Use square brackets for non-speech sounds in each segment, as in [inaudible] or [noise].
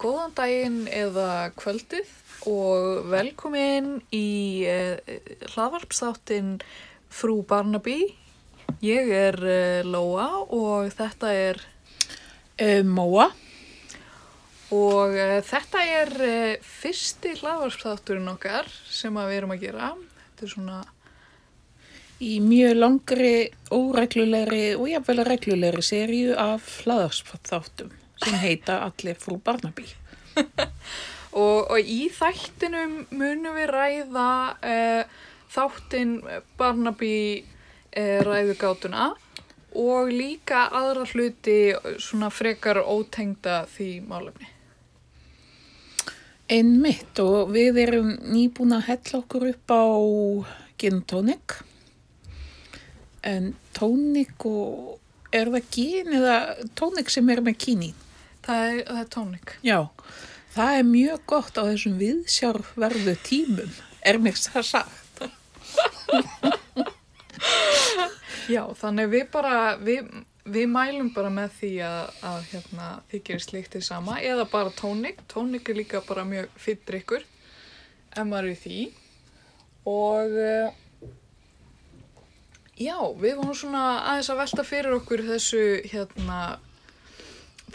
Góðan daginn eða kvöldið og velkomin í uh, hlaðvarpsþáttinn Frú Barnaby. Ég er uh, Lóa og þetta er, Uh, Móa, og uh, þetta er uh, fyrsti hlaðvarpsþátturinn okkar sem við erum að gera. Þetta er svona, í mjög langri, óreglulegri og jafnvel reglulegri seríu af hlaðarspþáttum sem heita Allir frú Barnaby. [laughs] og, og í þættinum munum við ræða uh, þáttinn Barnaby uh, ræðugátuna og líka aðra hluti svona frekar ótengda því málefni. Einmitt og við erum nýbúin að hella okkur upp á gin tónik. En tónik og er það gin eða tónik sem er með kíní? Það er, það er tónik. Já, það er mjög gott á þessum viðsjárverðu tímum, er mér það sagt. [laughs] Já, þannig við bara, við, við mælum bara með því að, að hérna, þið gerir slíktið sama eða bara tónik. Tónik er líka bara mjög fyrir drikkur ef maður er í því. Og uh, já, við vorum svona aðeins að velta fyrir okkur þessu hérna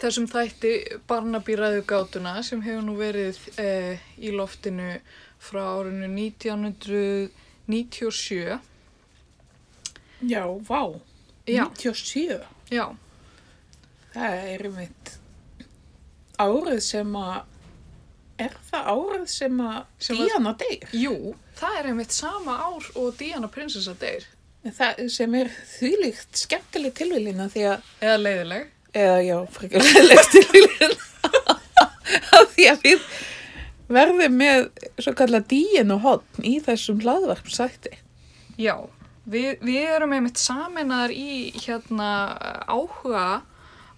þessum þætti barnabýræðu gátuna sem hefur nú verið uh, í loftinu frá árinu 1997. Já, vá, Já. 97. Já, Það er einmitt árið sem að, er það árið sem að Díana deyr? Jú, það er einmitt sama ár og Diana prinsessa deyr. Það sem er þvílíkt skemmtileg tilvílina því að, Eða leiðileg. eða já, frekar leiðilegt tilvílina, [laughs] að því að við verðum með svo kalla díinu hotn í þessum hlaðvarpsætti. Já, við, við erum einmitt saminnar í hérna áhuga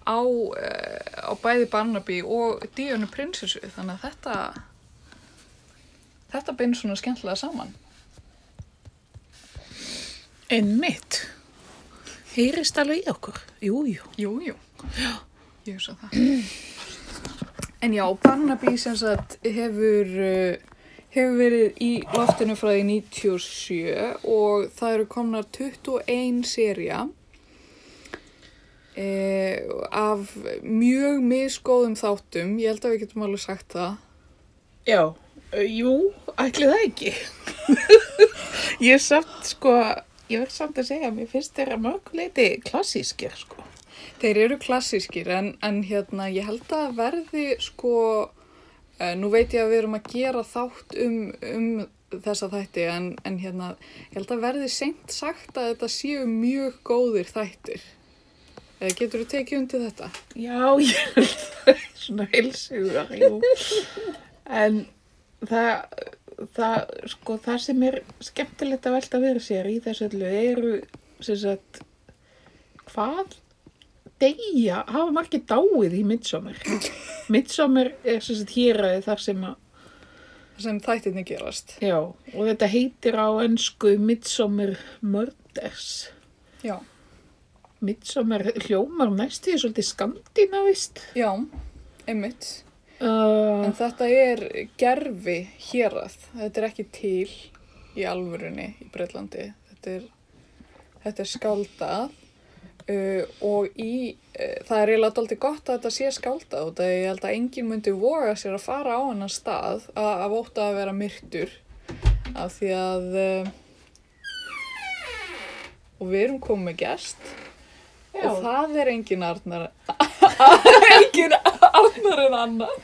á, uh, á bæði Barnaby og Diana prinsessu. Þannig að þetta, þetta bein svona skemmtilega saman. Einmitt. Heyrist alveg í okkur. Jú, jú. Jú, jú. Já. Ég hugsa það. [clears throat] En já, Barnaby sem sagt hefur, uh, hefur verið í loftinu frá því 97 og það eru komnar 21 serja eh, af mjög misgóðum þáttum. Ég held að við getum alveg sagt það. Já, jú, ætli það ekki. [laughs] ég er samt, sko, ég verð samt að segja, mér finnst þeirra mörguleiti klassískir, sko. Þeir eru klassískir en, en hérna ég held að verði sko, uh, nú veit ég að við erum að gera þátt um, um þessa þætti en, en hérna ég held að verði seint sagt að þetta séu mjög góðir þættir. Eða getur þú tekið undir þetta? Já, [laughs] ég held það, svona heilsugar, jú. [laughs] En það, það, sko, það sem er skemmtilegt að velta fyrir sér í þessu öllu eru, sagt, hvað deyja, hafa margir dáið í midsommar. [laughs] midsommar er sagt héræði þar sem að sem þættirni gerast. Já, og þetta heitir á ennsku Midsommar Murders. Já. Midsommar hljómar næstu því svolítið skandinavist. Já, einmitt. Uh, En þetta er gerfi hérað. Þetta er ekki til í alvörunni í Breitlandi. Þetta er, þetta er skáldað uh, og í, uh, það er eiginlega aldrei gott að þetta sé skáldað og það ég held að enginn myndi voga sér að fara á hennar stað að, að óta að vera myrtur af því að uh, og við erum komið já, og það er engin Arnar [laughs] engin Arnar en annar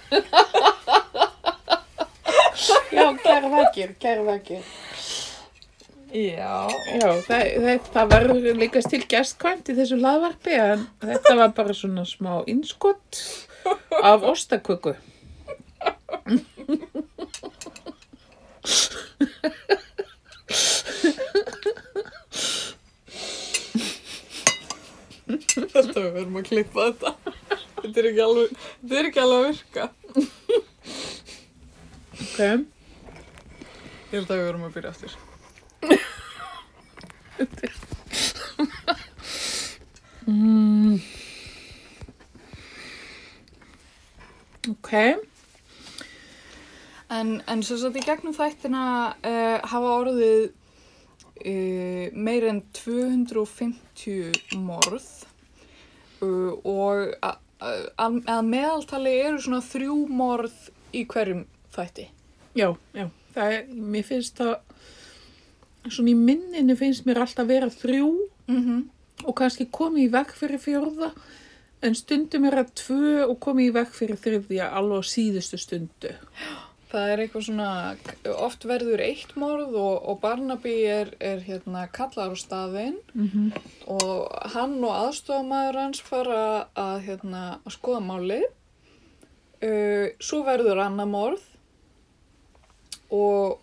já, kæra vakir, kæra vakir. Já, Já, það, það, það verður líka til gestkvæmt í þessu hlaðvarpi en þetta var bara svona smá innskott af ostaköku. Þetta við verðum að klippa þetta. Þetta er ekki alveg, þetta er ekki alveg að virka. Ok, Ég held að við verðum að byrja aftur. mm, Ok, En, en sem sagt í gegnum þættina uh, hafa orðið uh, meir en 250 morð uh, og að, að meðaltali eru svona þrjú morð í hverjum þætti. já, já. Það er, mér finnst það, svona í minninu finnst mér alltaf vera þrjú Mm -hmm. og kannski komið í vekk fyrir fjórða, en stundum er það tvö og komið í vekk fyrir þriðja alveg á síðustu stundu. [gasps] Það er eitthvað svona, oft verður eitt morð og, og Barnaby er, er hérna kallar á staðinn Mm -hmm. og hann og aðstofamæður hans fara að, hérna, að skoða málið. Uh, svo verður annað morð og,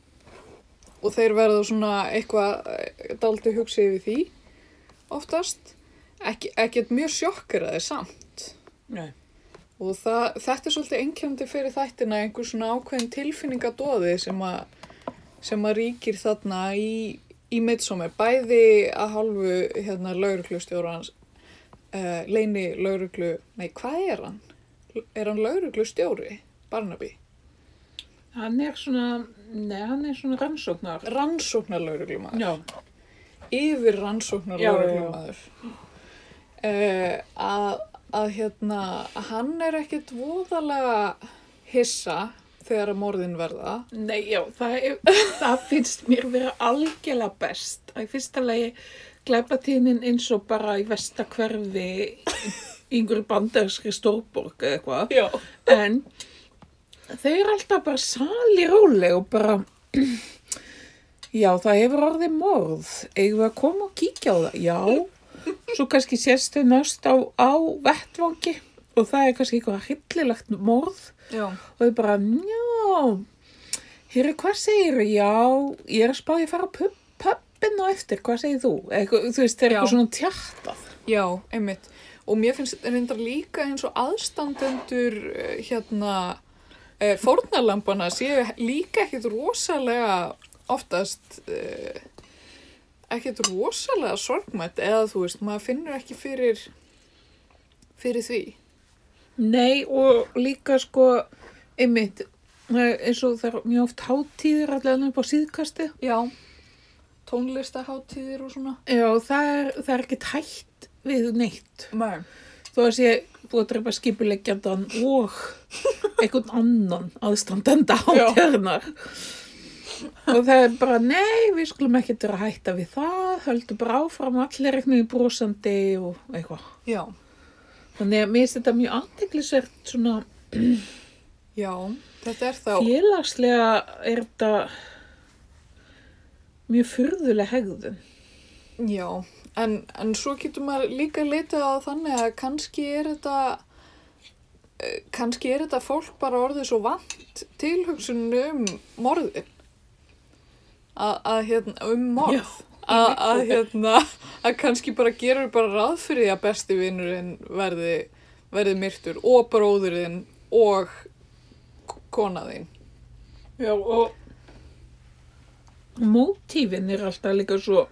og þeir verður svona eitthvað daldi hugsi yfir því oftast. Ekki, ekkert mjög sjokkar að þeir samt. Nei. Og það, þetta er svolítið einkjöndi fyrir þættina einhver svona ákveðin tilfinningadóði sem að, sem að ríkir þarna í, í midsommar. Bæði að hálfu hérna lauruglustjórans, uh, leini lauruglu, nei hvað er hann? Er hann lauruglustjóri, Barnaby? Hann er svona, nei, hann er svona rannsóknar. Rannsóknar lauruglumaður. Já, Yfir rannsóknar lauruglumaður. Uh, að, að hérna, hann er ekkit voðalega hissa þegar að morðin verða. nei, já, það, er, það finnst mér vera algjörlega best. Að í fyrsta lagi glæpatíðnin eins og bara í vestakverfi einhverju banderskri stórborg eða eitthvað. Já. En þau eru alltaf bara sali róleg og bara, já, það hefur orðið morð. Að koma og kíkja á það? Já. Svo kannski sést þau næst á, á vettvangi og það er kannski eitthvað hryllilegt morð Já. og þau bara, já, hér hvað segir Já, ég er að spá ég að fara á pub, pubin og eftir, hvað segir þú? Eitthvað, þú veist, það er Já. eitthvað svona tjartað. Já, einmitt. Og mér finnst reyndar líka eins og aðstandendur eh, hérna eh, fórnarlampana séu líka ekkit rosalega oftast eh, ekkit rosalega sorgmætt eða þú veist, maður finnur ekki fyrir fyrir því. Nei, og líka sko, einmitt, eins og það er mjög oft hátíðir allavega upp á síðkasti. Já, tónlistaháttíðir og svona. Já, það er, það er ekkert hætt við neitt. Nei. Þó að sé búið að drepa skipuleggjandan og einhvern annan aðstandenda hátíðarnar. Og það er bara, nei, við skulum ekkert vera að hætta við það, höldum bara áfram allir eitthvað brosandi og eitthvað. Já, Þannig að mér finnst þetta mjög aðteglisvert svona [clears throat] já, þetta er þá, félagslega er þetta mjög furðuleg hegðun. já, en, en svo getur maður líka litið á þannig að kannski er þetta, eh, kannski er þetta fólk bara orðið svo vant tilhugsunum um morðin, að, hérna, um morð. Já. að, hérna að kannski bara gerur bara ráð fyrir því að besti vinnurinn verði verði myrtur og bróðurinn og konaðinn Já, og mótífin er alltaf líka svo,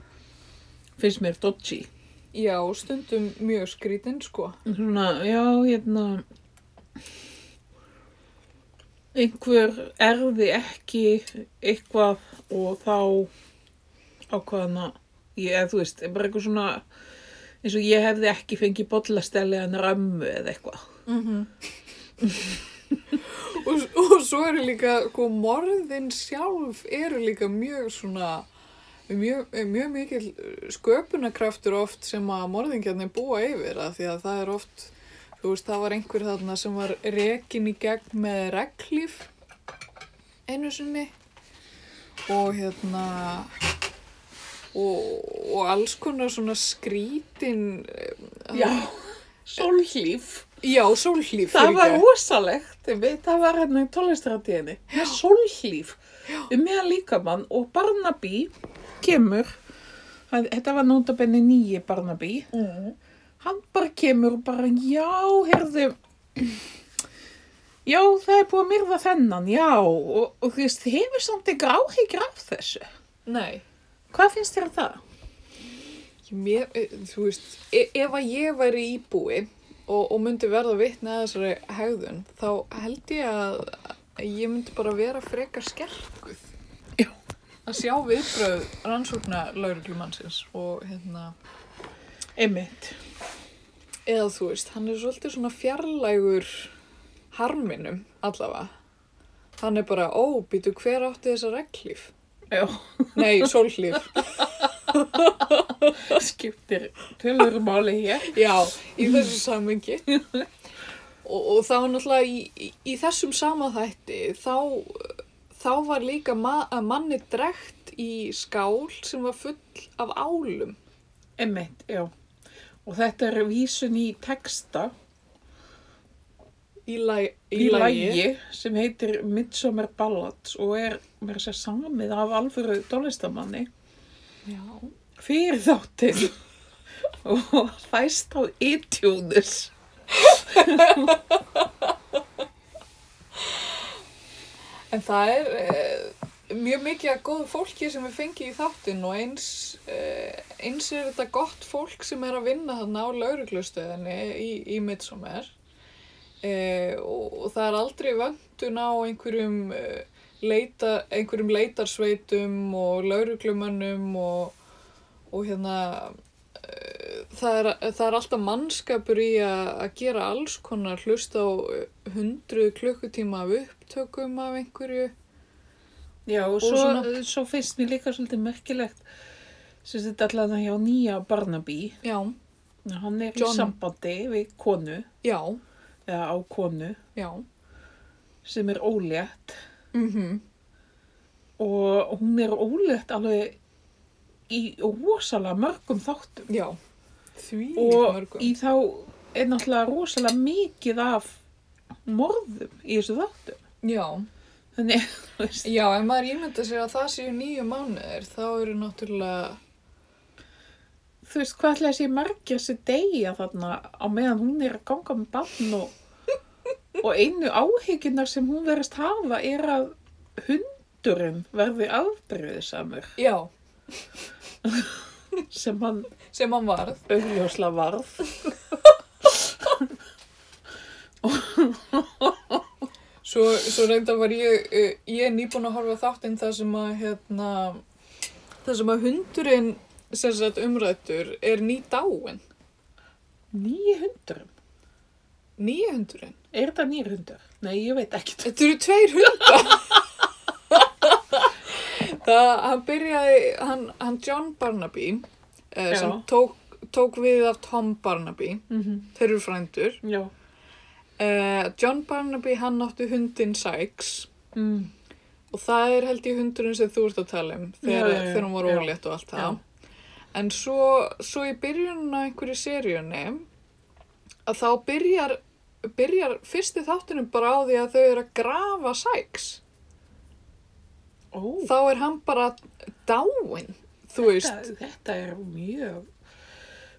finnst mér dodgy. já, stundum mjög skrítinn sko Svona, já, hérna, einhver erði ekki eitthvað og þá ákvaðana, ég, eða þú veist, bara eitthvað svona, eins og ég hefði ekki fengið bollasteli en römmu eða eitthvað. [laughs] og, og svo eru líka sko, morðin sjálf eru líka mjög svona mjög, mjög mikil sköpunarkraftur oft sem að morðingjarnir búa yfir að því að það er oft þú veist það var einhver þarna sem var rekin í gegn með reglíf einu sinni og hérna og, og alls konar svona skrítin Já, sólhlíf. já sólhlíf Það var veit, það var hérna í tónlistratíðinni. Það er sólhlíf um meðan líkamann og Barnaby kemur, þetta var nótabenni nýji Barnaby, mm. Hann bara kemur og bara, já, heyrðu, já, það er búið að myrða þennan, já, og, og þú veist, hefur samt ekki áhyggjur af þessu. nei Hvað finnst þér um það? Mér, eh, þú veist, e ef að ég væri íbúi og, og myndi verða vitni að þessari hegðun, þá held ég að ég myndi bara vera frekar skerkuð. Að sjá viðbröð rannsókna lauruglumannsins og hérna, Einmitt. Eða þú veist, hann er svolítið svona fjarlægur harminum allavega. Hann er bara, ó, býtu hver átti þessa reglíf? Já, Nei, sólhlíf. [laughs] skiptir tölur máli hér. Já, í þessu samhengi. og, og þá náttúrulega í, í, í þessum sama þætti, þá, þá var líka ma manni drekt í skál sem var full af álum. Einmitt, já. Og þetta er vísun í texta Í, lag, í lægi sem heitir Midsummer Ballads og er mér að segja samið af alvöru tónlistamanni Já. fyrir þáttinn og fæst á iTunes. En það er uh, mjög mikið að góðu fólki sem við fengið í þáttinn og eins, uh, eins er þetta gott fólk sem er að vinna þarna á lauruglustöðinni í, í Midsommar. Uh, og, og það er aldrei vöndun á einhverjum, uh, leita, einhverjum leitarsveitum og lauruglumönnum og, og hérna það er, það er alltaf mannskapur í að, að gera alls konar hlusta á hundruð klukkutíma af upptökum af einhverju. Já, og Og svo, svona- svo finnst mér líka svolítið merkilegt sem þetta allavega hjá nýja Barnaby. Já, Hann er John. í sambandi við konu, já, eða á konu, já. sem er ólétt Mm og hún er ólétt alveg í rosalega mörgum þáttum. Já, því og mörgum. í þá er náttúrulega rosalega mikið af morðum í þessu þáttum. Já, Þannig, [laughs] þú veist, já, ef maður ímynda sér að það séu nýju mánuðir, þá eru náttúrulega, þú veist hvað ætlaði að sé margir sem deyja þarna á meðan hún er að ganga með barn og, [laughs] og einu áhyggjurnar sem hún verðist hafa er að hundurinn verði afbreyðisamur já, [laughs] sem hann sem hann varð. augljósla varð. Svo, svo reynda var ég, eh, ég er nýbúin að horfa þáttinn þar sem að, hérna, þar sem að hundurinn, sem sagt umrættur, er ný dáin. Nýju hundurum. Nýja hundurinn. Er þetta nýr hundur? Nei, ég veit ekkert. Þetta eru tveir hundar. [laughs] það, hann byrjaði, hann, hann John Barnaby, eh, sem tók, tók við af Tom Barnaby, Mm -hmm. þeir eru frændur. Já. Uh, John Barnaby, hann átti hundin Sykes Mm. og það er held ég hundurinn sem þú ert að tala um þegar, Já, já, þegar hann var ólétt og allt það. En svo, svo í byrjunum á einhverju seríunni að þá byrjar, byrjar fyrsti þáttunum bara á því að þau eru að grafa Sykes. Ó, Þá er hann bara dáinn, þú veist. þetta, þetta er mjög,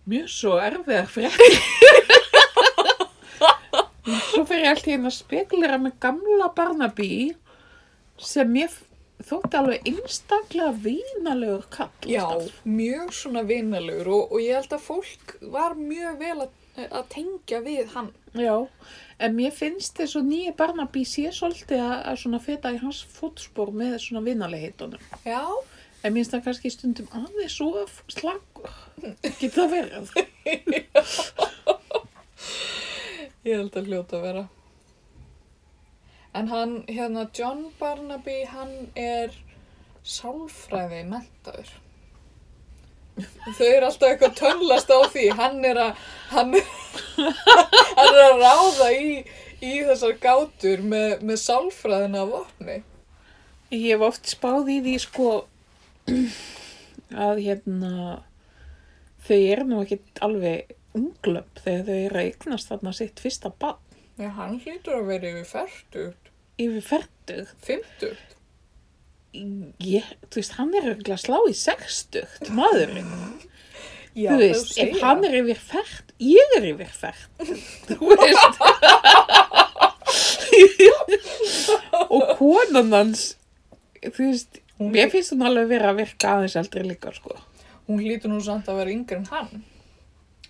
mjög svo erfiðar fréttir. [laughs] svo fer ég alltaf inn að spekulera með gamla Barnaby sem ég þótti alveg einstaklega vínalegur kall. Já, mjög svona vinalegur og, og ég held að fólk var mjög vel að, að tengja við hann. Já, en mér finnst þess að nýja Barnaby sé svolítið að, að svona feta í hans fótspor með svona vinalegheitunum. Já, En mér finnst það kannski stundum aðeins svo slagur. Getur það verið? [laughs] Ég held að hljóta að vera. En hann, hérna, John Barnaby, hann er sálfræði mentaður. Þau eru alltaf eitthvað tönnlast á því. Hann er að, hann, hann er að ráða í, í þessar gátur með, með sálfræðina af opni. Ég hef oft spáð í því sko að hérna þau eru nú ekki alveg unglöp þegar þau eru að eignast þarna sitt fyrsta bann Já, hann hlýtur að vera yfir færtugt, yfir færtug. fymtugt. Ég, þú veist, hann er örugglega að slá í sextugt, maðurinn. Já, þú veist, ef hann er yfir fært, ég er yfir fært. þú veist. og konan hans, þú veist, Hún- mér finnst hún alveg vera að virka aðeins eldri líka, sko. Hún hlýtur nú samt að vera yngri en hann.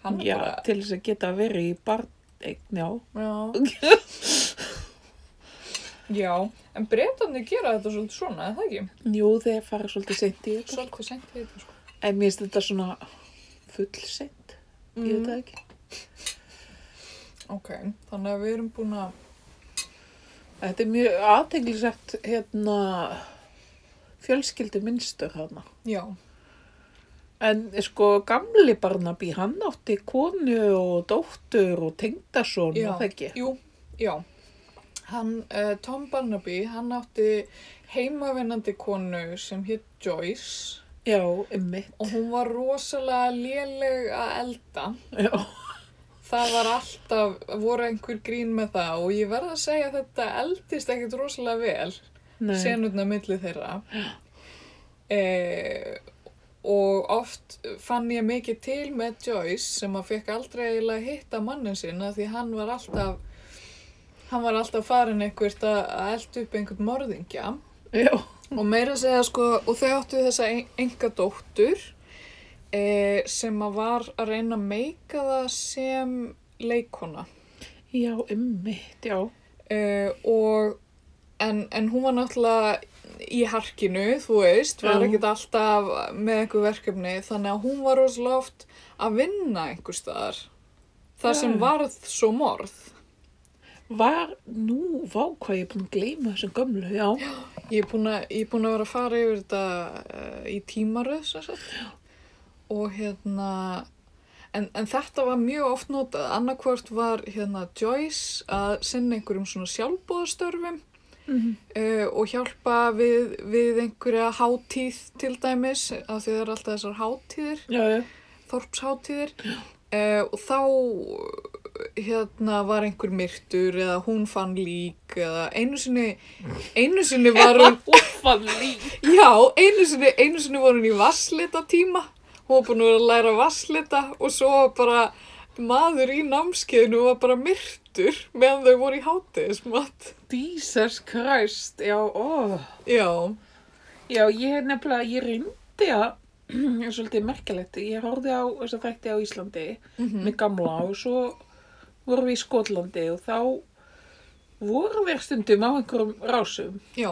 Hann Já, bara, til þess að geta verið í barn, já. Já. [laughs] Já, en breytanir gera þetta svolítið svona, eða það ekki? Jú, þeir fara svolítið seint í þetta. Svolítið sent í þetta, sko. En mér finnst þetta svona full seint, ég veit það ekki. Ok, þannig að við erum búin að, Þetta er mjög aðteglisett hérna fjölskyldu minnstur hana. já, En sko gamli Barnaby, hann átti konu og dóttur og tengdason Já. og það ekki. jú, já. Hann, uh, Tom Barnaby, hann átti heimavinnandi konu sem hétt Joyce Já, einmitt. og hún var rosalega léleg að elda. Já, Það var alltaf, voru einhver grín með það og ég verð að segja að þetta eldist ekkert rosalega vel. nei. senurna milli þeirra e, og oft fann ég mikið til með Joyce sem að fekk aldrei eiginlega hitta mannin sinna því hann var alltaf hann var alltaf farin einhvert að elda upp einhvern morðingja. Já, og meira segja sko og þau áttu þessa enga dóttur e, sem að var að reyna að meika það sem leikona já, einmitt, já. uh, og en, en hún var náttúrulega í harkinu, þú veist, var Já. ekkert alltaf með einhver verkefni þannig að hún var rosalega oft að vinna einhver staðar það sem Já. varð svo morð Var, nú, vá hvað ég er búin að gleyma þessum gömlu, já. ég er búin að, er búin að vera að fara yfir þetta uh, í tímaröð sem sagt. og hérna en, en þetta var mjög oft notað annarkvort var hérna Joyce að sinna einhverjum svona sjálfbóðastörfum Mm uh, og hjálpa við, við einhverja hátíð til dæmis af því það eru alltaf þessar hátíðir Já, já. þorpsháttíðir uh, og þá hérna var einhver myrtur eða hún fann lík eða einu sinni einu sinni [laughs] var hún já, einu sinni, einu sinni var hún í vasslita tíma hún var búin að læra vasslita og svo bara maður í námskeiðinu var bara myrtur meðan þau voru í hátíðismat Jesus Christ, já, ó. já, Já, ég er nefnilega, ég reyndi að, [clears throat] svolítið merkilegt, ég horfði á þess að þætti á Íslandi Mhm. með gamla og svo vorum við í Skotlandi og þá vorum við stundum á einhverjum rásum já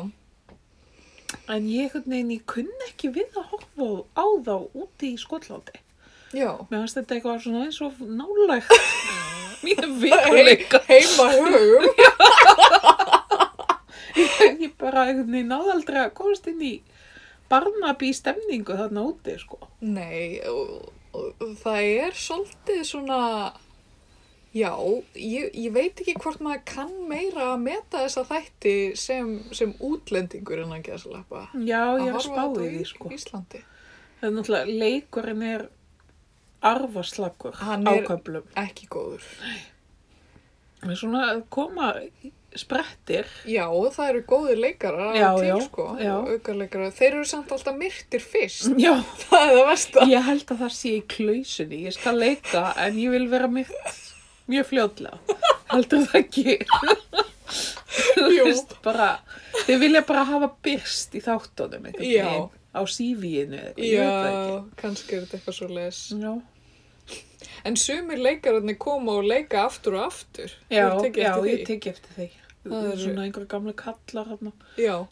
en ég, veginn, ég kunni ekki við að horfa á þá úti í Skotlandi. já Mér fannst þetta eitthvað svona eins og nálægt [laughs] mínum vikuleika. heima hugum [laughs] [laughs] Ég bara einhvern veginn náði aldrei að komast inn í Barnaby stemningu þarna úti, sko. Nei, og, og það er svolítið svona, já, ég, ég veit ekki hvort maður kann meira að meta þessa þætti sem, sem útlendingur en að gera slappa. Já, ég er að spá í sko. Íslandi. Það er náttúrulega, leikurinn er arfaslagur Hann á er-. Ekki góður. Er svona koma sprettir. Já, það eru góðir leikarar Já, til, já, sko, já. aukarleikarar. Þeir eru samt alltaf myrtir fyrst. Já, [laughs] það er það versta. ég held að það sé í klausunni. Ég skal leika en ég vil vera myrt mjög fljótlega. Heldur það ekki? Jú. veist, bara, þeir vilja bara hafa byrst í þáttunum Já. veginn. Á CV-inu. Ég veit það ekki. Já, kannski er þetta eitthvað svo les. Já, En sumir leikararnir koma og leika aftur og aftur. já, já ég teki eftir því. Það er eru- svona einhver gamla kallar hérna,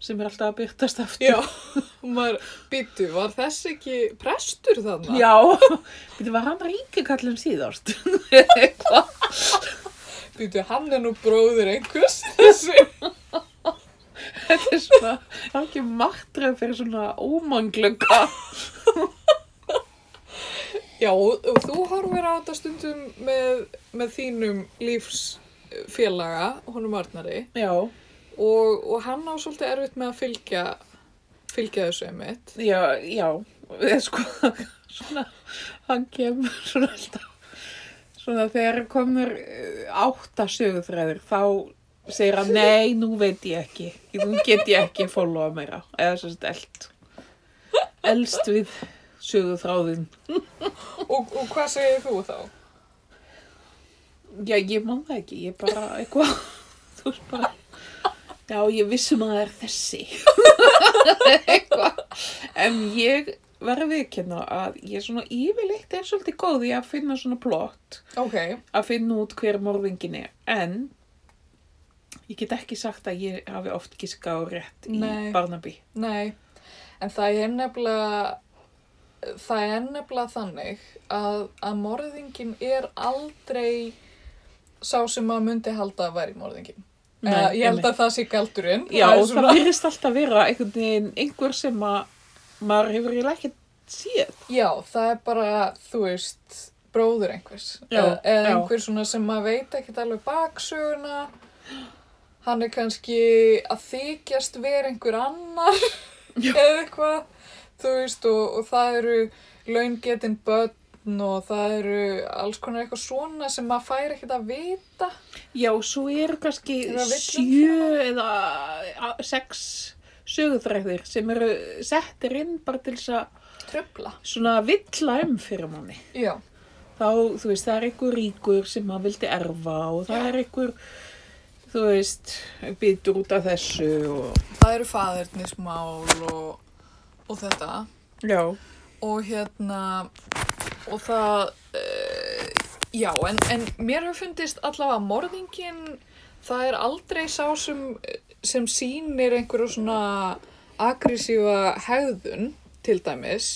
sem er alltaf að byrtast aftur. já. [laughs] Maður, býtu, var þess ekki prestur þarna? Já, [laughs] Býtu, var hann ríkikallum síðast? [laughs] Eitthvað. Býtu, hann er nú bróðir einhvers. Þessi. Þetta er svona, það er ekki martröð fyrir svona ómanglöka. Já, og þú horfir á þetta stundum með, með þínum lífsfélaga, honum Arnari, Já, og, og hann á svolítið erfitt með að fylgja, fylgja þessu einmitt. já, já, eða sko, svona, hann kemur svona alltaf, svona þegar komur átta sögutræður, þá segir hann, nei, nú veit ég ekki, nú get ég ekki followa meira, eða svo stelt, elst við söguþráðin. Og, og hvað segir þú þá? Já, ég man það ekki, ég bara eitthvað, þú veist bara, já, ég vissum að það er þessi, eitthvað, en ég verða viðkynna að ég svona yfirleitt er svolítið góð í að finna svona plott, Ok, að finna út hver morðingin er, en ég get ekki sagt að ég hafi oft giska á rétt í Nei. Barnaby. nei. En það er nefnilega, það er nefnilega þannig að, að morðingin er aldrei sá sem maður myndi halda að væri morðingin. Nei, Eða, ég held einmitt. að það sé galdurinn. Já, Það og það virðist alltaf vera einhvern veginn einhver sem að maður hefur eiginlega ekki séð. Já, það er bara, þú veist, bróður einhvers. Já, eða, já. einhver svona sem maður veit ekkert alveg baksöguna. Hann er kannski að þykjast vera einhver annar [laughs] Já. eða eitthvað, þú veist, og, og það eru laungetinn börn og það eru alls konar eitthvað svona sem maður fær ekkert að vita. Já, svo eru kannski sjö eða sex sögutræðir sem eru settir inn bara til þess að Tröfla. svona villa um fyrir manni. Já, Þá, þú veist, það er einhver ríkur sem maður vildi erfa og það er einhver, þú veist, býtur út af þessu og... það eru faðirnismál og, og þetta. Já. og hérna og það uh, já, en, en mér hefur fundist allavega morðingin það er aldrei sá sem, sem sýnir einhverju svona aggressífa hegðun til dæmis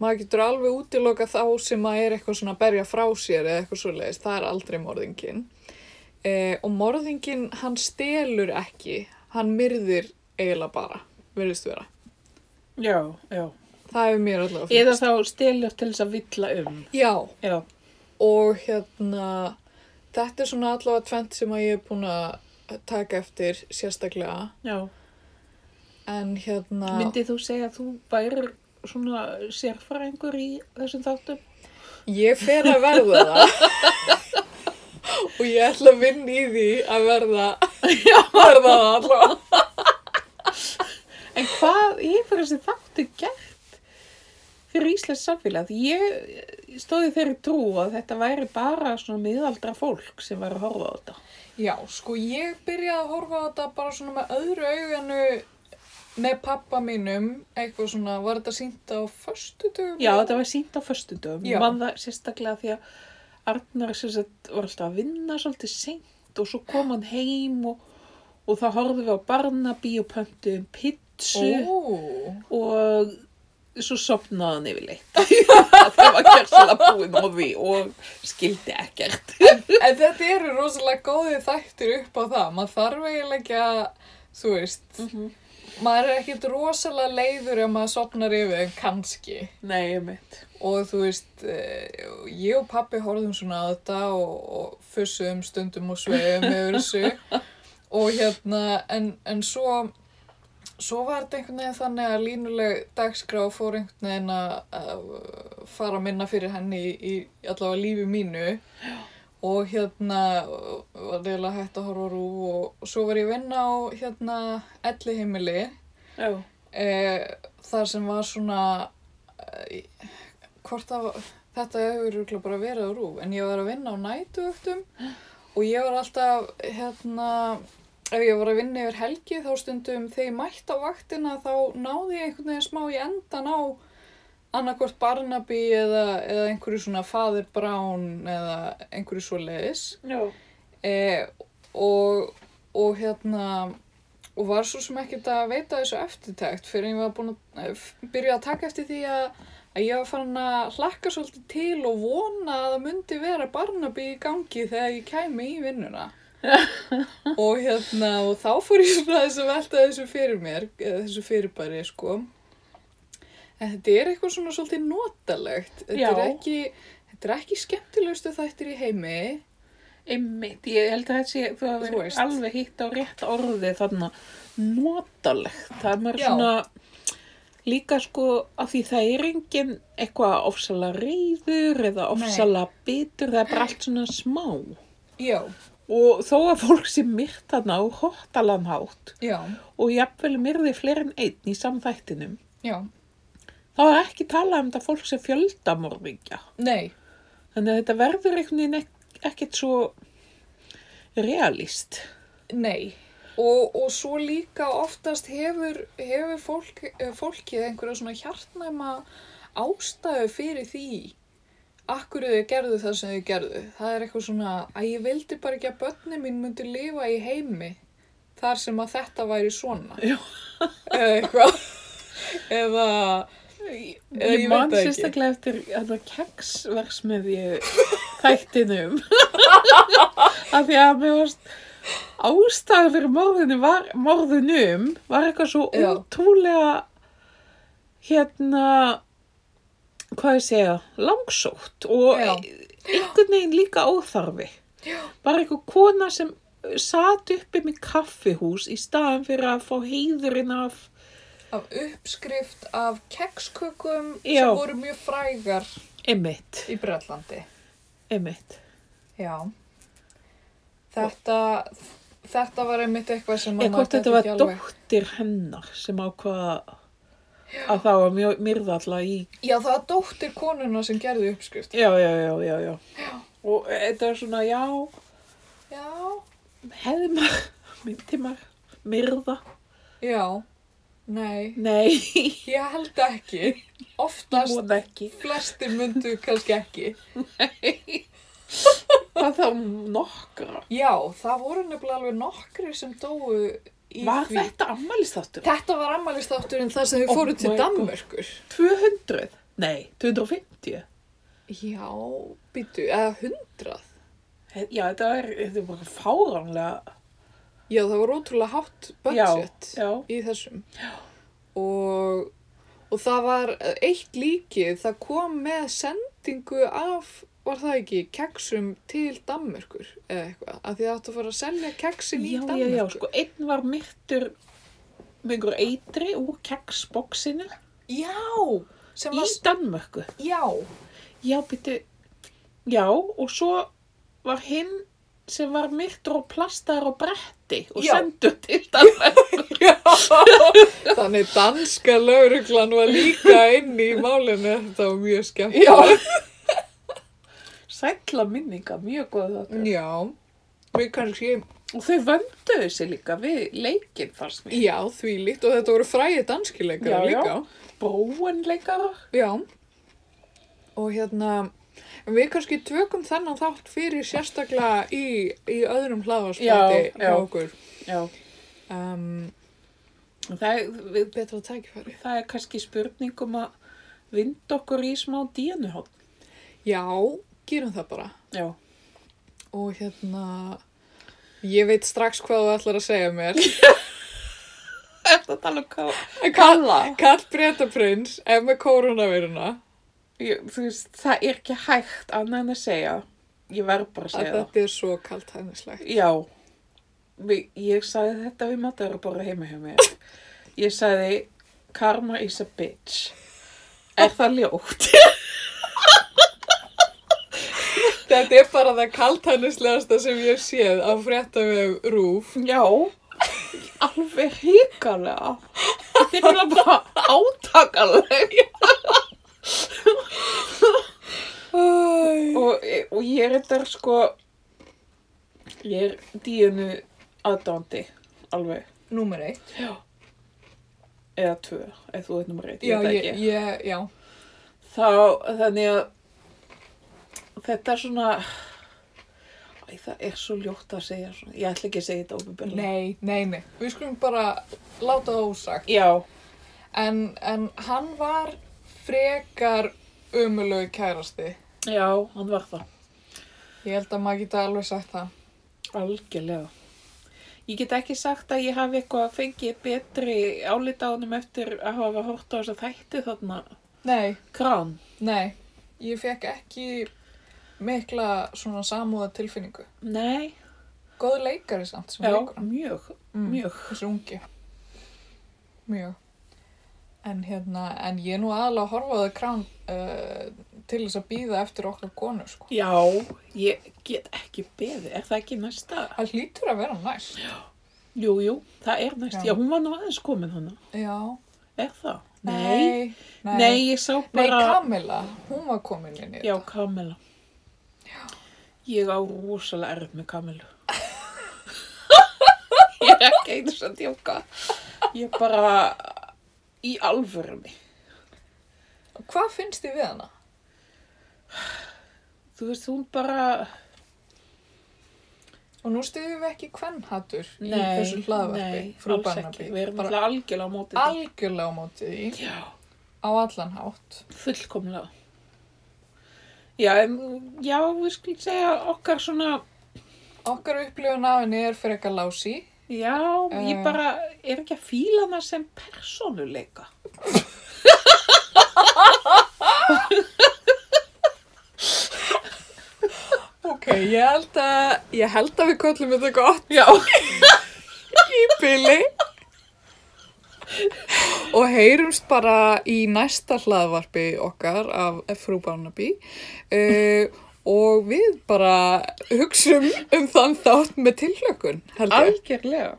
maður getur alveg útiloka þá sem að er eitthvað svona að berja frá sér eða eitthvað svoleiðis, það er aldrei morðingin eh, og morðingin hann stelur ekki hann myrðir eiginlega bara, verðist vera Já, já. það hefur mér allavega Eða þá stelur til þess að villa um. já, Já. og hérna þetta er svona allavega tvent sem að ég er búin að taka eftir sérstaklega Já. en hérna Myndið þú segja að þú værir svona sérfræðingur í þessum þáttum? ég fer að verða það [laughs] og ég ætla að vinna í því að verða verða það allavega En hvað hefur þessi þáttu gert fyrir Íslands samfélag? Ég stóði þeirri trú að þetta væri bara svona miðaldra fólk sem væri að horfa á þetta. já, sko ég byrjaði að horfa á þetta bara svona með öðru auganu með pappa mínum eitthvað svona, var þetta sínt á föstudögum? Já, þetta var sínt á föstudöfum. Já. Man það sérstaklega því að Arnar sem sagt var alltaf að vinna svolítið seint og svo kom hann heim og, og þá horfðum við á Barnaby og pöntuðum pizzu. Ó, og svo sopnaði hann yfirleitt [laughs] það var kjörsalega búinn á því og skildi ekkert En þetta eru rosalega góðið þættir upp á það. Maður þarf eiginlega ekki að, þú veist, maður er ekkit rosalega leiður ef maður sopnar yfir en kannski. nei, ég mitt Og þú veist, eh, ég og pappi horfðum svona á þetta og, og fussum stundum og sveifum yfir þessu. [laughs] Og hérna, en, en svo, svo var þetta einhvern veginn þannig að línuleg dagskrá fór einhvern veginn að, að fara að minna fyrir henni í, í allavega lífi mínu og hérna var reyðilega hægt að horfa á rú og, svo var ég að vinna á hérna elli heimili já, eh, þar sem var svona eh, hvort að þetta hefur bara verið á rúf en ég var að vinna á nætuöktum og ég var alltaf hérna ef ég var að vinna yfir helgi þá stundum þegar ég mætti á vaktina þá náði ég einhvern veginn smá í endan á annarkvort Barnaby eða, eða einhverju svona Father Brown eða einhverju svo leiðis e, og, og hérna og var svo sem ekkert að veita þessu eftirtækt fyrir ég var búin að eh, byrja að taka eftir því að, að ég var farin að hlakka svolítið til og vona að það myndi vera Barnaby í gangi þegar ég kæmi í vinnuna. [laughs] Og hérna og þá fór ég svona þess að velta þessu fyrir mér eða þessu fyrirbæri sko en þetta er eitthvað svona svolítið notalegt. Þetta er ekki þetta er ekki skemmtilegustu þættir í heimi. Einmitt ég held að þessi, þú Þú hefur veist. alveg hitt á rétt orði þarna. Notalegt, það er mér svona líka sko að því það er engin eitthvað ofsalega reyður eða ofsalega bitur, það er bara allt svona smá. Já, og þó að fólk sé myrt þarna á hóttalanhátt og jafnvel myrði fleiri en einn í samþættinum já þá er ekki talað um þetta fólk sem fjöldamorðingja. nei, Þannig að þetta verður einhvern veginn ek- ekkert svo realist. Nei, og, og svo líka oftast hefur, hefur fólk, eh, fólkið einhverja svona hjartnæma ástæðu fyrir því akkur þau gerðu það sem þau gerðu. Það er eitthvað svona að ég vildi bara ekki að börnin mín myndi lifa í heimi þar sem að þetta væri svona. Já. Eða eitthvað. [laughs] Eða, Ég, ég man sérstaklega eftir hérna keksversmiðju þættinum [laughs] af því að mér varst ástæða fyrir morðinu var, morðinum var eitthvað svo Já. ótrúlega hérna hvað ég segja, langsótt og Já. einhvern veginn líka óþarfi Já. bara eitthvað kona sem sat uppi með kaffihús í staðan fyrir að fá heiðurinn af af uppskrift af kekskökum Já. sem voru mjög frægar emitt, í Brellandi. emitt Já. Þetta, þetta var einmitt eitthvað sem maður þetta gat var dóttir hennar sem ákvaða að það var mjög myrðalla í... Já, það var dóttir konuna sem gerði uppskrift. Já, já, já, já, já. Og þetta er svona, já, Já. hefði maður, [laughs] myndi maður, myrða? Já. Nei, Nei, [laughs] ég held ekki. Oftast ekki. flestir myndu kannski ekki. [laughs] Það þá nokkra. Já, það voru nefnilega alveg nokkri sem dóu í Var því. þetta ammælistáttur? Þetta var ammælistátturinn þar sem þau Oh fóru til. Danmörkur. 200? Nei, 250. Já, býtu, eða hundrað. Já, þetta er, þetta er bara fáránlega. Já, það var ótrúlega hátt budget Já, já. í þessum. Og, og það var eitt líkið, það kom með sendingu af, var það ekki, keksum til Danmörkur eða eitthvað. Af því það átti að fara að selja keksin í Já, já, Danmörkur. já, sko, einn var myrtur með einhver eitri úr keksboksinu Já, sem í var, Danmörku. já, Já, byrju, já, og svo var hinn sem var myrtur og plastaður á bretti og Já. sendur til [laughs] Danmörku. já. Þannig danska lauruglan var líka inn í málinu, þetta var mjög skemmt. Já. [laughs] Sætla minninga, mjög góð þetta. Já, við kannski, Og þau vönduðu sig líka við leikinn fannst mér. já, því líkt og þetta voru fræði danskileikara Já, já. líka. Bróenleikarar. Já. Og hérna, við kannski tökum þennan þátt fyrir sérstaklega í, í öðrum hjá já. okkur. Já. Um, Það er, við, betra tækifæri. það er kannski spurning um að vinda okkur í smá díanuhótt. Já, gerum það bara. Já. Og hérna, ég veit strax hvað þú ætlar að segja mér. [laughs] Er það tala um Kalla. Kall Bretaprins er með koronaviruna. Ég, veist, það er ekki hægt annað en að segja. Ég verð bara að Að segja það. þetta er svo kallt hæðnislegt. Já. Ég sagði þetta við matur bara heima hjá mér. Ég sagði, karma is a bitch. Er það ljótt? [laughs] Þetta er bara það kallt hæðnislegasta sem ég séð á frétta við rúf. Já. Alveg híkalega. Þetta er bara átakalega. [laughs] og, og ég er þetta sko, ég er díunu aðdándi, alveg. Númer eitt. Eða tvö, eða þú veit nummer eitt, Já, ég veit ég, ekki. ég, já. Þá, þannig að þetta er svona, æ, það er svo ljótt að segja svona, ég ætla ekki að segja þetta ofinbjörlega. Nei, nei, nei. Við skulum bara láta það ósagt. Já, En, en hann var frekar umulögu kærasti. já, hann var það, Ég held að maður geta alveg sagt það. algjörlega. Ég get ekki sagt að ég hafi eitthvað fengið betri álita á honum eftir að hafa hort á þess að þætti þarna Nei, krán. nei. Ég fekk ekki mikla svona samúða tilfinningu. Nei, Góð leikari samt sem já, leikur hann. mjög, Mm. mjög. Þessi ungi. Mjög. En hérna, en ég er nú aðalega að horfa á það krán uh, til þess að býða eftir okkar konu, sko. Já, ég get ekki beðið, er það ekki næsta? Það hlýtur að vera næst. Jú, jú, það er næst, Já. já, hún var nú aðeins komin hana, Já. er það? Nei. Nei, Nei, ég sá Nei, bara... Kamila, hún var komin inn í Já, þetta. Kamila. Ég á rosalega erf með Kamilu. [laughs] ég er ekki einu að djóka. Ég bara í alvörunni. Hvað finnst þið við hana? Þú veist, hún bara, Og nú styðjum við ekki kvennhattur í nei, þessu hlaðvarpi, nei, frú alls Barnaby. ekki. Við erum alltaf algjörlega á móti því. algjörlega á móti því, Já, á allan hátt. fullkomlega. Já, já, við skulum segja okkar svona, Okkar upplifun af henni er frekar lási. Já, ég Eh. bara er ekki að fíla hana sem persónuleika. Ok, ég held að, ég held að við köllum þetta gott Já. [laughs] í byli. Og heyrumst bara í næsta hlaðvarpi okkar af frú Barnaby. Uh, og við bara hugsum um þann þátt með ég. Algjörlega.